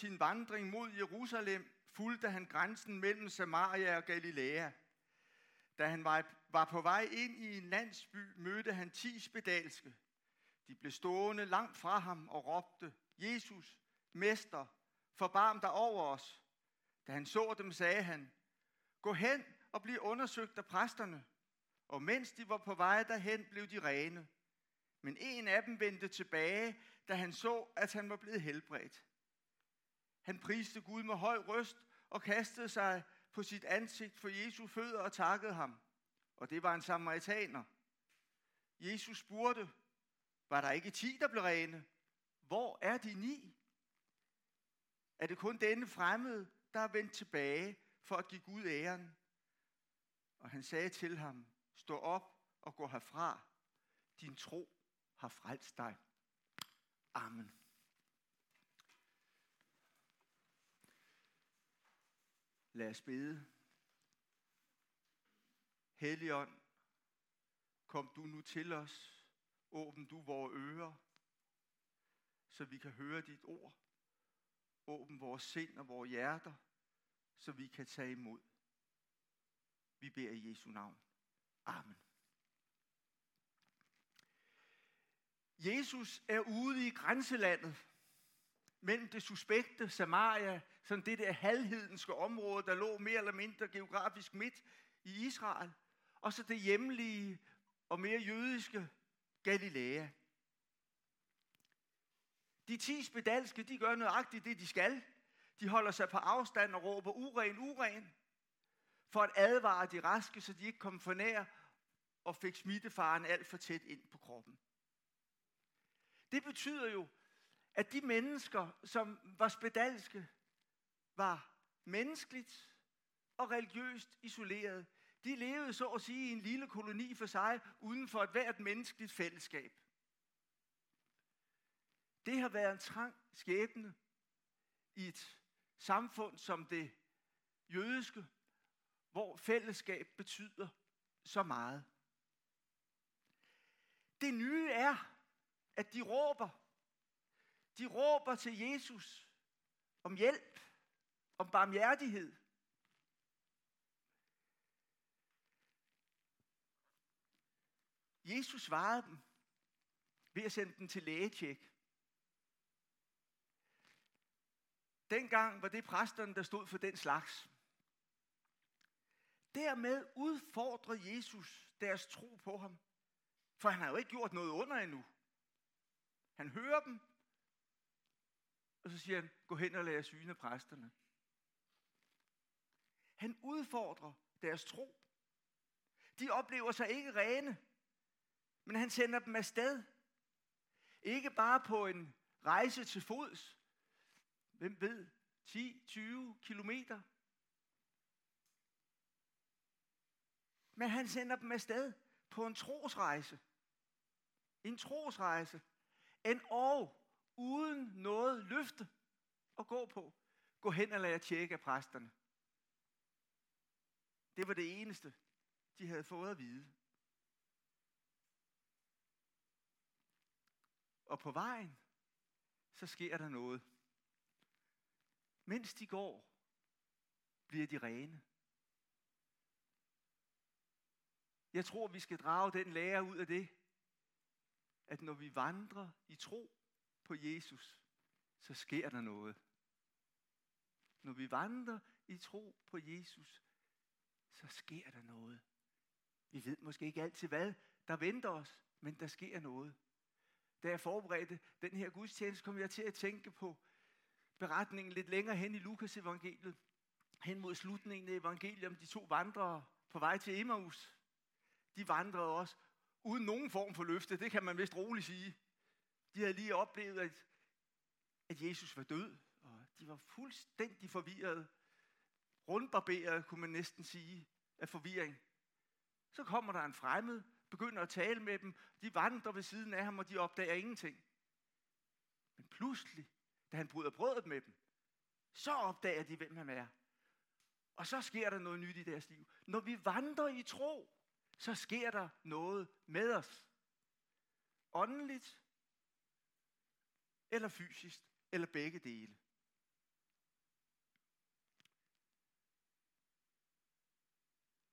sin vandring mod Jerusalem, fulgte han grænsen mellem Samaria og Galilea. Da han var på vej ind i en landsby, mødte han ti spedalske. De blev stående langt fra ham og råbte, Jesus, Mester, forbarm dig over os. Da han så dem, sagde han, gå hen og bliv undersøgt af præsterne. Og mens de var på vej derhen, blev de rene. Men en af dem vendte tilbage, da han så, at han var blevet helbredt. Han priste Gud med høj røst og kastede sig på sit ansigt for Jesu fødder og takkede ham. Og det var en samaritaner. Jesus spurgte, var der ikke ti, der blev rene? Hvor er de ni? Er det kun denne fremmede, der er vendt tilbage for at give Gud æren? Og han sagde til ham, stå op og gå herfra. Din tro har frelst dig. Amen. Lad os bede. Helligånd, kom du nu til os. Åbn du vores ører, så vi kan høre dit ord. Åbn vores sind og vores hjerter, så vi kan tage imod. Vi beder i Jesu navn. Amen. Jesus er ude i grænselandet mellem det suspekte Samaria, sådan det der halvhedenske område, der lå mere eller mindre geografisk midt i Israel, og så det hjemlige og mere jødiske Galilea. De ti spedalske, de gør nøjagtigt det, de skal. De holder sig på afstand og råber uren, uren, for at advare de raske, så de ikke kom for nær og fik smittefaren alt for tæt ind på kroppen. Det betyder jo, at de mennesker, som var spedalske, var menneskeligt og religiøst isoleret. De levede så at sige i en lille koloni for sig, uden for et hvert menneskeligt fællesskab. Det har været en trang skæbne i et samfund som det jødiske, hvor fællesskab betyder så meget. Det nye er, at de råber. De råber til Jesus om hjælp, om barmhjertighed. Jesus svarede dem ved at sende dem til lægetjek. Dengang var det præsterne, der stod for den slags. Dermed udfordrede Jesus deres tro på ham. For han har jo ikke gjort noget under endnu. Han hører dem, og så siger han, gå hen og lad jer syne præsterne. Han udfordrer deres tro. De oplever sig ikke rene, men han sender dem afsted. Ikke bare på en rejse til fods. Hvem ved? 10-20 kilometer. Men han sender dem afsted på en trosrejse. En trosrejse. En år uden noget løfte at gå på. Gå hen og lad jer tjekke af præsterne. Det var det eneste, de havde fået at vide. Og på vejen, så sker der noget. Mens de går, bliver de rene. Jeg tror, vi skal drage den lære ud af det, at når vi vandrer i tro på Jesus, så sker der noget. Når vi vandrer i tro på Jesus, så sker der noget. Vi ved måske ikke altid, hvad der venter os, men der sker noget. Da jeg forberedte den her gudstjeneste, kom jeg til at tænke på beretningen lidt længere hen i Lukas evangeliet, hen mod slutningen af evangeliet om de to vandrere på vej til Emmaus. De vandrede også uden nogen form for løfte, det kan man vist roligt sige. De havde lige oplevet, at, at Jesus var død, og de var fuldstændig forvirrede. Rundbarberet, kunne man næsten sige, af forvirring. Så kommer der en fremmed, begynder at tale med dem. De vandrer ved siden af ham, og de opdager ingenting. Men pludselig, da han bryder brødet med dem, så opdager de, hvem han er. Og så sker der noget nyt i deres liv. Når vi vandrer i tro, så sker der noget med os. Åndeligt, eller fysisk, eller begge dele.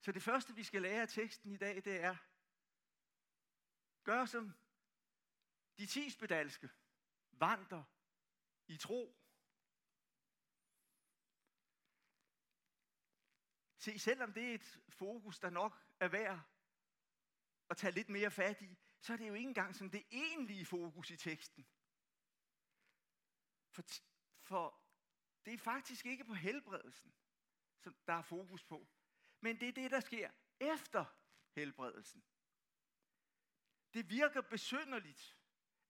Så det første, vi skal lære af teksten i dag, det er, gør som de ti spedalske, vandrer i tro. Se, selvom det er et fokus, der nok er værd at tage lidt mere fat i, så er det jo ikke engang som det egentlige fokus i teksten. For, for det er faktisk ikke på helbredelsen, som der er fokus på. Men det er det, der sker efter helbredelsen. Det virker besynderligt,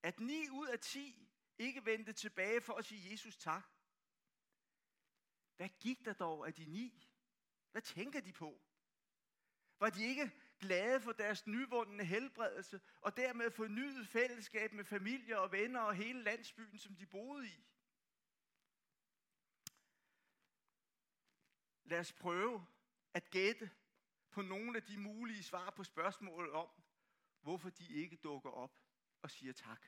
at 9 ud af 10 ikke vendte tilbage for at sige Jesus tak. Hvad gik der dog af de ni? Hvad tænker de på? Var de ikke glade for deres nyvundne helbredelse, og dermed fornyet fællesskab med familie og venner og hele landsbyen, som de boede i? Lad os prøve at gætte på nogle af de mulige svar på spørgsmålet om, hvorfor de ikke dukker op og siger tak.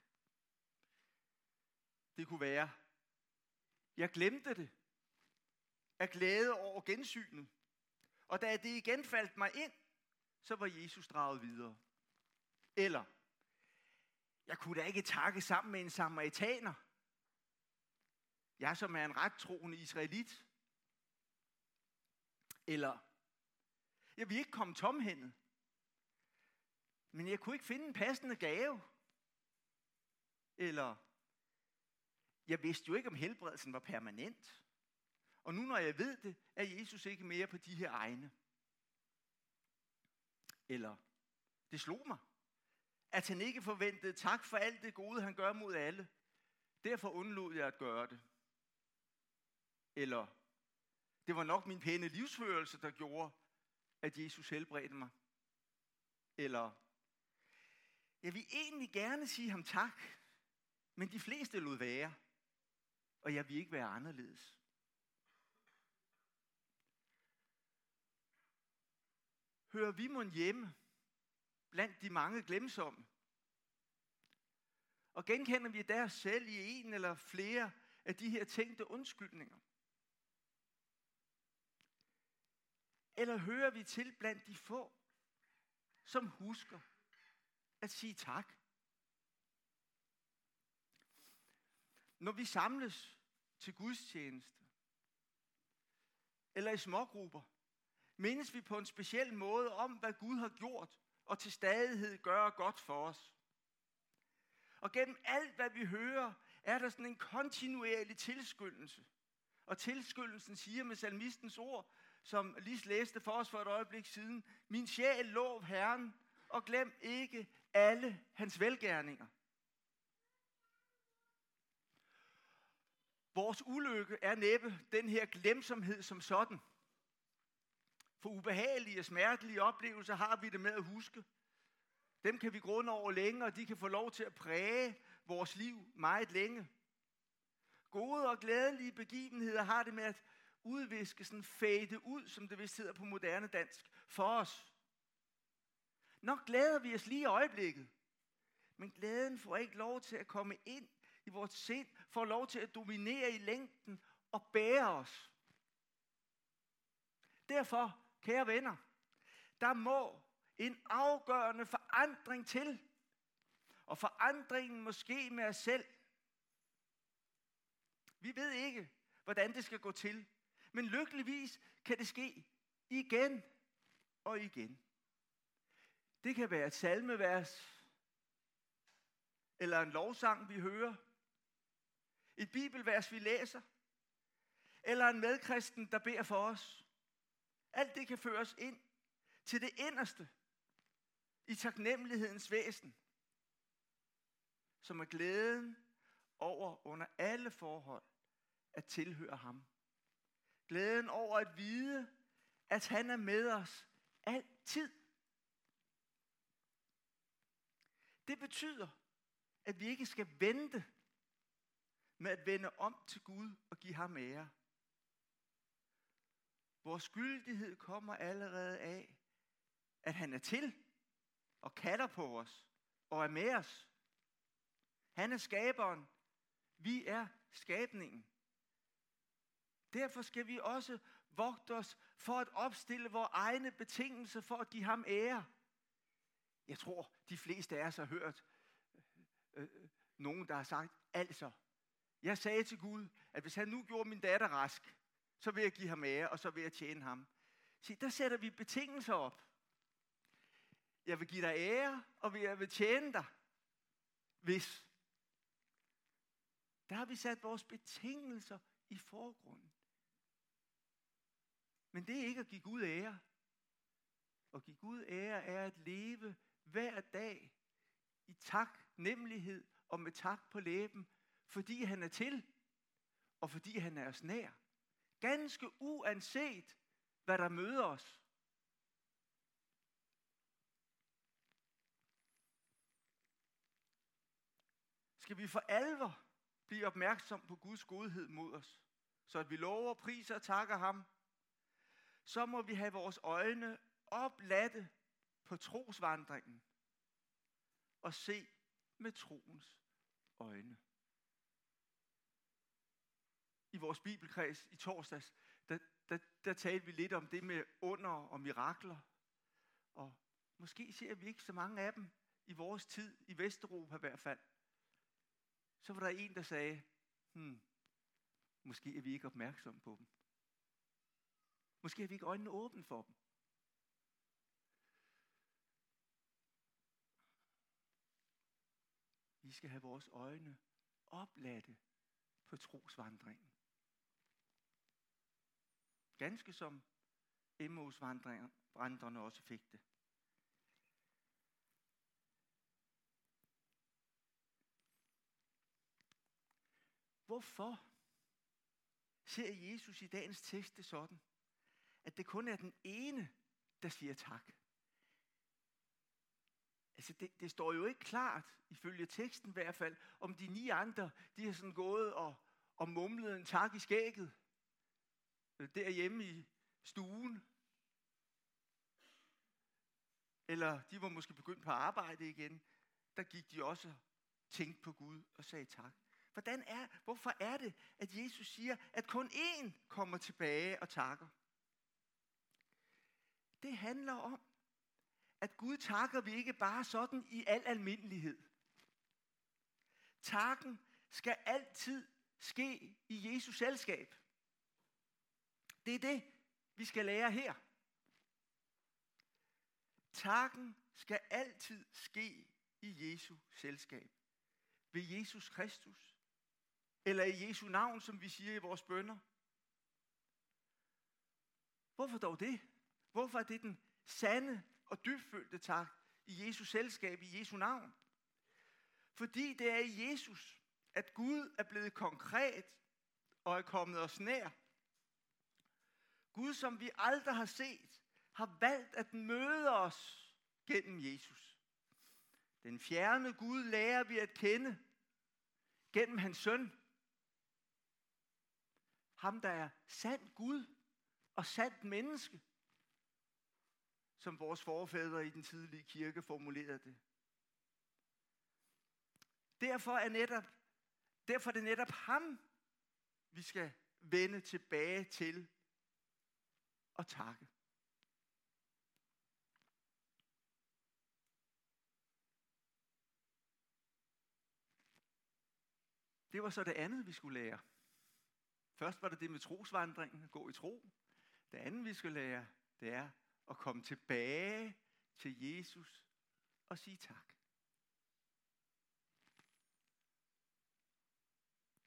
Det kunne være, jeg glemte det af glæde over gensynet. Og da det igen faldt mig ind, så var Jesus draget videre. Eller, jeg kunne da ikke takke sammen med en samaritaner. Jeg som er en ret troende israelit. Eller, jeg vil ikke komme tomhændet. Men jeg kunne ikke finde en passende gave. Eller, jeg vidste jo ikke, om helbredelsen var permanent. Og nu når jeg ved det, er Jesus ikke mere på de her egne. Eller, det slog mig, at han ikke forventede tak for alt det gode, han gør mod alle. Derfor undlod jeg at gøre det. Eller, det var nok min pæne livsførelse, der gjorde, at Jesus helbredte mig. Eller, jeg vil egentlig gerne sige ham tak, men de fleste lod være, og jeg vil ikke være anderledes. Hører vi mon hjemme blandt de mange glemsomme? Og genkender vi der selv i en eller flere af de her tænkte undskyldninger? Eller hører vi til blandt de få, som husker at sige tak? Når vi samles til gudstjeneste, eller i smågrupper, mindes vi på en speciel måde om, hvad Gud har gjort, og til stadighed gør godt for os. Og gennem alt, hvad vi hører, er der sådan en kontinuerlig tilskyndelse. Og tilskyndelsen siger med salmistens ord, som lige læste for os for et øjeblik siden, min sjæl lov Herren, og glem ikke alle hans velgærninger. Vores ulykke er næppe den her glemsomhed som sådan. For ubehagelige og smertelige oplevelser har vi det med at huske. Dem kan vi grunde over længe, og de kan få lov til at præge vores liv meget længe. Gode og glædelige begivenheder har det med at udviske, sådan fade ud, som det vist hedder på moderne dansk, for os. Nok glæder vi os lige i øjeblikket, men glæden får ikke lov til at komme ind i vores sind, får lov til at dominere i længden og bære os. Derfor Kære venner, der må en afgørende forandring til. Og forandringen måske med os selv. Vi ved ikke, hvordan det skal gå til. Men lykkeligvis kan det ske igen og igen. Det kan være et salmevers, eller en lovsang, vi hører, et bibelvers, vi læser, eller en medkristen, der beder for os. Alt det kan føres ind til det inderste i taknemmelighedens væsen, som er glæden over under alle forhold at tilhøre ham. Glæden over at vide, at han er med os altid. Det betyder, at vi ikke skal vente med at vende om til Gud og give ham ære. Vores skyldighed kommer allerede af, at han er til og kalder på os og er med os. Han er skaberen. Vi er skabningen. Derfor skal vi også vogte os for at opstille vores egne betingelser for at give ham ære. Jeg tror, de fleste af os har hørt øh, øh, nogen, der har sagt, altså, jeg sagde til Gud, at hvis han nu gjorde min datter rask, så vil jeg give ham ære, og så vil jeg tjene ham. Se, der sætter vi betingelser op. Jeg vil give dig ære, og jeg vil tjene dig, hvis. Der har vi sat vores betingelser i forgrunden. Men det er ikke at give Gud ære. At give Gud ære er at leve hver dag i tak, nemlighed og med tak på læben, fordi han er til, og fordi han er os nær. Ganske uanset, hvad der møder os. Skal vi for alvor blive opmærksom på Guds godhed mod os, så at vi lover, priser og takker ham, så må vi have vores øjne oplatte på trosvandringen og se med troens øjne. I vores bibelkreds i torsdags, der, der, der talte vi lidt om det med under og mirakler. Og måske ser vi ikke så mange af dem i vores tid, i Vesteuropa i hvert fald. Så var der en, der sagde, hmm, måske er vi ikke opmærksomme på dem. Måske har vi ikke øjnene åbne for dem. Vi skal have vores øjne oplatte på trosvandringen. Ganske som Emmaus-vandrerne også fik det. Hvorfor ser Jesus i dagens tekst det sådan, at det kun er den ene, der siger tak? Altså det, det står jo ikke klart, ifølge teksten i hvert fald, om de ni andre, de har sådan gået og, og mumlet en tak i skægget. Øh, derhjemme i stuen. Eller de var måske begyndt på arbejde igen. Der gik de også tænkte på Gud og sagde tak. Hvordan er, hvorfor er det, at Jesus siger, at kun én kommer tilbage og takker? Det handler om, at Gud takker vi ikke bare sådan i al almindelighed. Takken skal altid ske i Jesus selskab. Det er det, vi skal lære her. Takken skal altid ske i Jesu selskab. Ved Jesus Kristus. Eller i Jesu navn, som vi siger i vores bønder. Hvorfor dog det? Hvorfor er det den sande og dybfølte tak i Jesu selskab, i Jesu navn. Fordi det er i Jesus, at Gud er blevet konkret og er kommet os nær. Gud, som vi aldrig har set, har valgt at møde os gennem Jesus. Den fjerne Gud lærer vi at kende gennem hans søn. Ham, der er sand Gud og sandt menneske som vores forfædre i den tidlige kirke formulerede det. Derfor er, netop, derfor er det netop ham, vi skal vende tilbage til og takke. Det var så det andet, vi skulle lære. Først var det det med trosvandringen, at gå i tro. Det andet, vi skulle lære, det er at komme tilbage til Jesus og sige tak.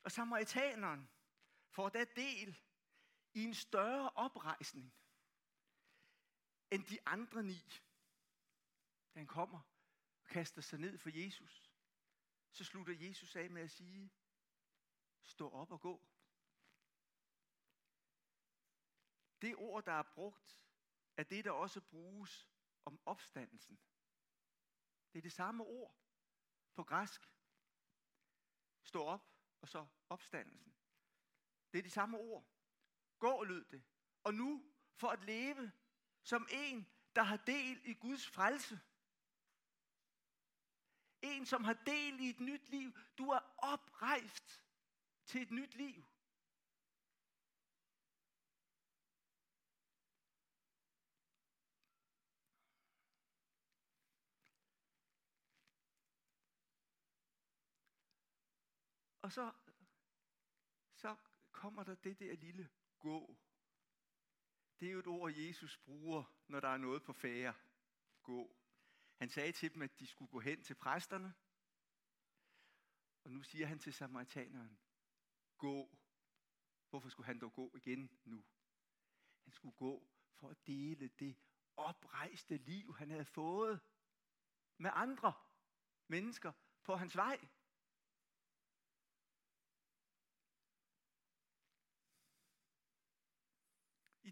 Og samaritaneren får da del i en større oprejsning end de andre ni. Da han kommer og kaster sig ned for Jesus, så slutter Jesus af med at sige, stå op og gå. Det ord, der er brugt er det, der også bruges om opstandelsen. Det er det samme ord på græsk. Stå op, og så opstandelsen. Det er det samme ord. Gå, lød det. Og nu for at leve som en, der har del i Guds frelse. En, som har del i et nyt liv. Du er oprejst til et nyt liv. Og så, så kommer der det der lille gå. Det er jo et ord, Jesus bruger, når der er noget på færre. Gå. Han sagde til dem, at de skulle gå hen til præsterne. Og nu siger han til samaritaneren, gå. Hvorfor skulle han dog gå igen nu? Han skulle gå for at dele det oprejste liv, han havde fået med andre mennesker på hans vej.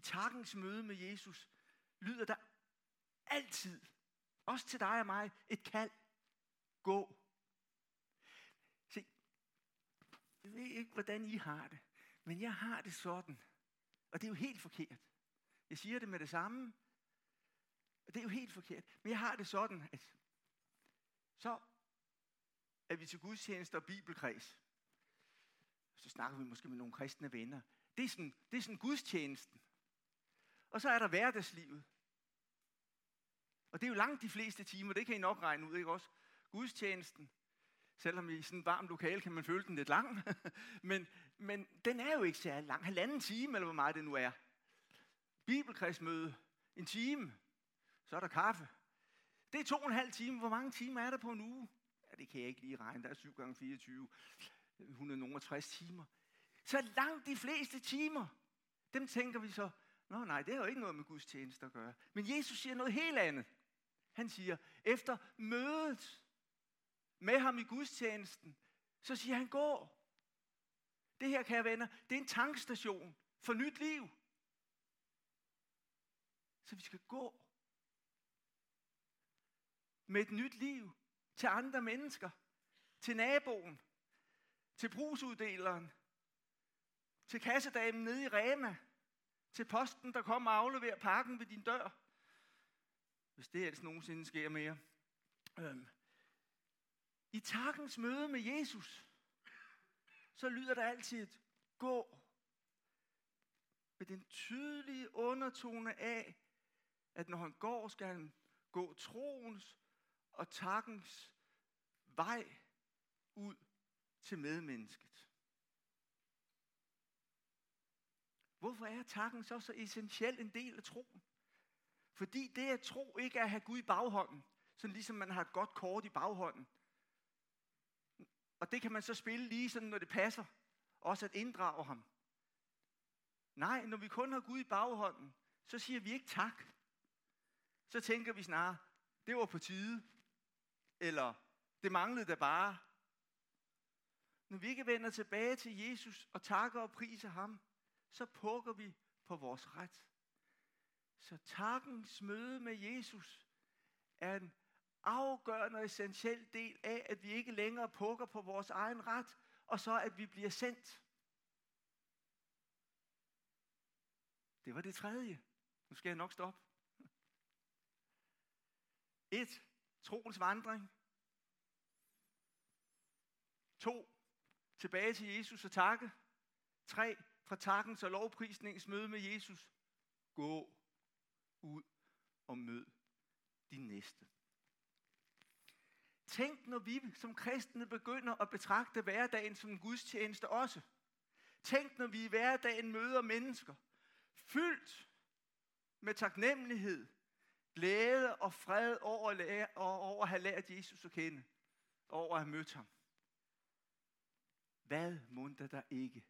Takkens møde med Jesus lyder der altid, også til dig og mig, et kald. Gå. Se, jeg ved ikke, hvordan I har det, men jeg har det sådan, og det er jo helt forkert. Jeg siger det med det samme, og det er jo helt forkert. Men jeg har det sådan, at så er vi til gudstjeneste og bibelkreds. Så snakker vi måske med nogle kristne venner. Det er sådan, det er sådan gudstjenesten. Og så er der hverdagslivet. Og det er jo langt de fleste timer, det kan I nok regne ud, ikke også? Gudstjenesten, selvom i sådan et varmt lokale kan man føle den lidt lang, men, men den er jo ikke særlig lang, halvanden time, eller hvor meget det nu er. Bibelkredsmøde, en time, så er der kaffe. Det er to og en halv time. Hvor mange timer er der på en uge? Ja, det kan jeg ikke lige regne. Der er 7 gange 24. 160 timer. Så langt de fleste timer, dem tænker vi så, Nå nej, det har jo ikke noget med Guds tjeneste at gøre. Men Jesus siger noget helt andet. Han siger, efter mødet med ham i gudstjenesten, så siger han, gå. Det her, kære venner, det er en tankstation for nyt liv. Så vi skal gå med et nyt liv til andre mennesker, til naboen, til brugsuddeleren, til kassedamen nede i Rema, til posten, der kommer og afleverer pakken ved din dør. Hvis det ellers nogensinde sker mere. Øhm. I takkens møde med Jesus, så lyder der altid et gå. Med den tydelige undertone af, at når han går, skal han gå troens og takkens vej ud til medmennesket. Hvorfor er takken så så essentiel en del af troen? Fordi det at tro ikke er at have Gud i baghånden, sådan ligesom man har et godt kort i baghånden. Og det kan man så spille lige sådan, når det passer. Også at inddrage ham. Nej, når vi kun har Gud i baghånden, så siger vi ikke tak. Så tænker vi snarere, det var på tide. Eller det manglede da bare. Når vi ikke vender tilbage til Jesus og takker og priser ham, så pukker vi på vores ret. Så takkens møde med Jesus er en afgørende og essentiel del af, at vi ikke længere pukker på vores egen ret, og så at vi bliver sendt. Det var det tredje. Nu skal jeg nok stoppe. Et, troens vandring. To, tilbage til Jesus og takke. Tre, fra takkens og lovprisningens møde med Jesus. Gå ud og mød din næste. Tænk, når vi som kristne begynder at betragte hverdagen som en gudstjeneste også. Tænk, når vi i hverdagen møder mennesker, fyldt med taknemmelighed, glæde og fred over at, lære, over at have lært Jesus at kende, over at have mødt ham. Hvad munter der ikke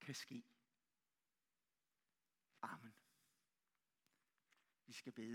kan ske. Amen. Vi skal bede.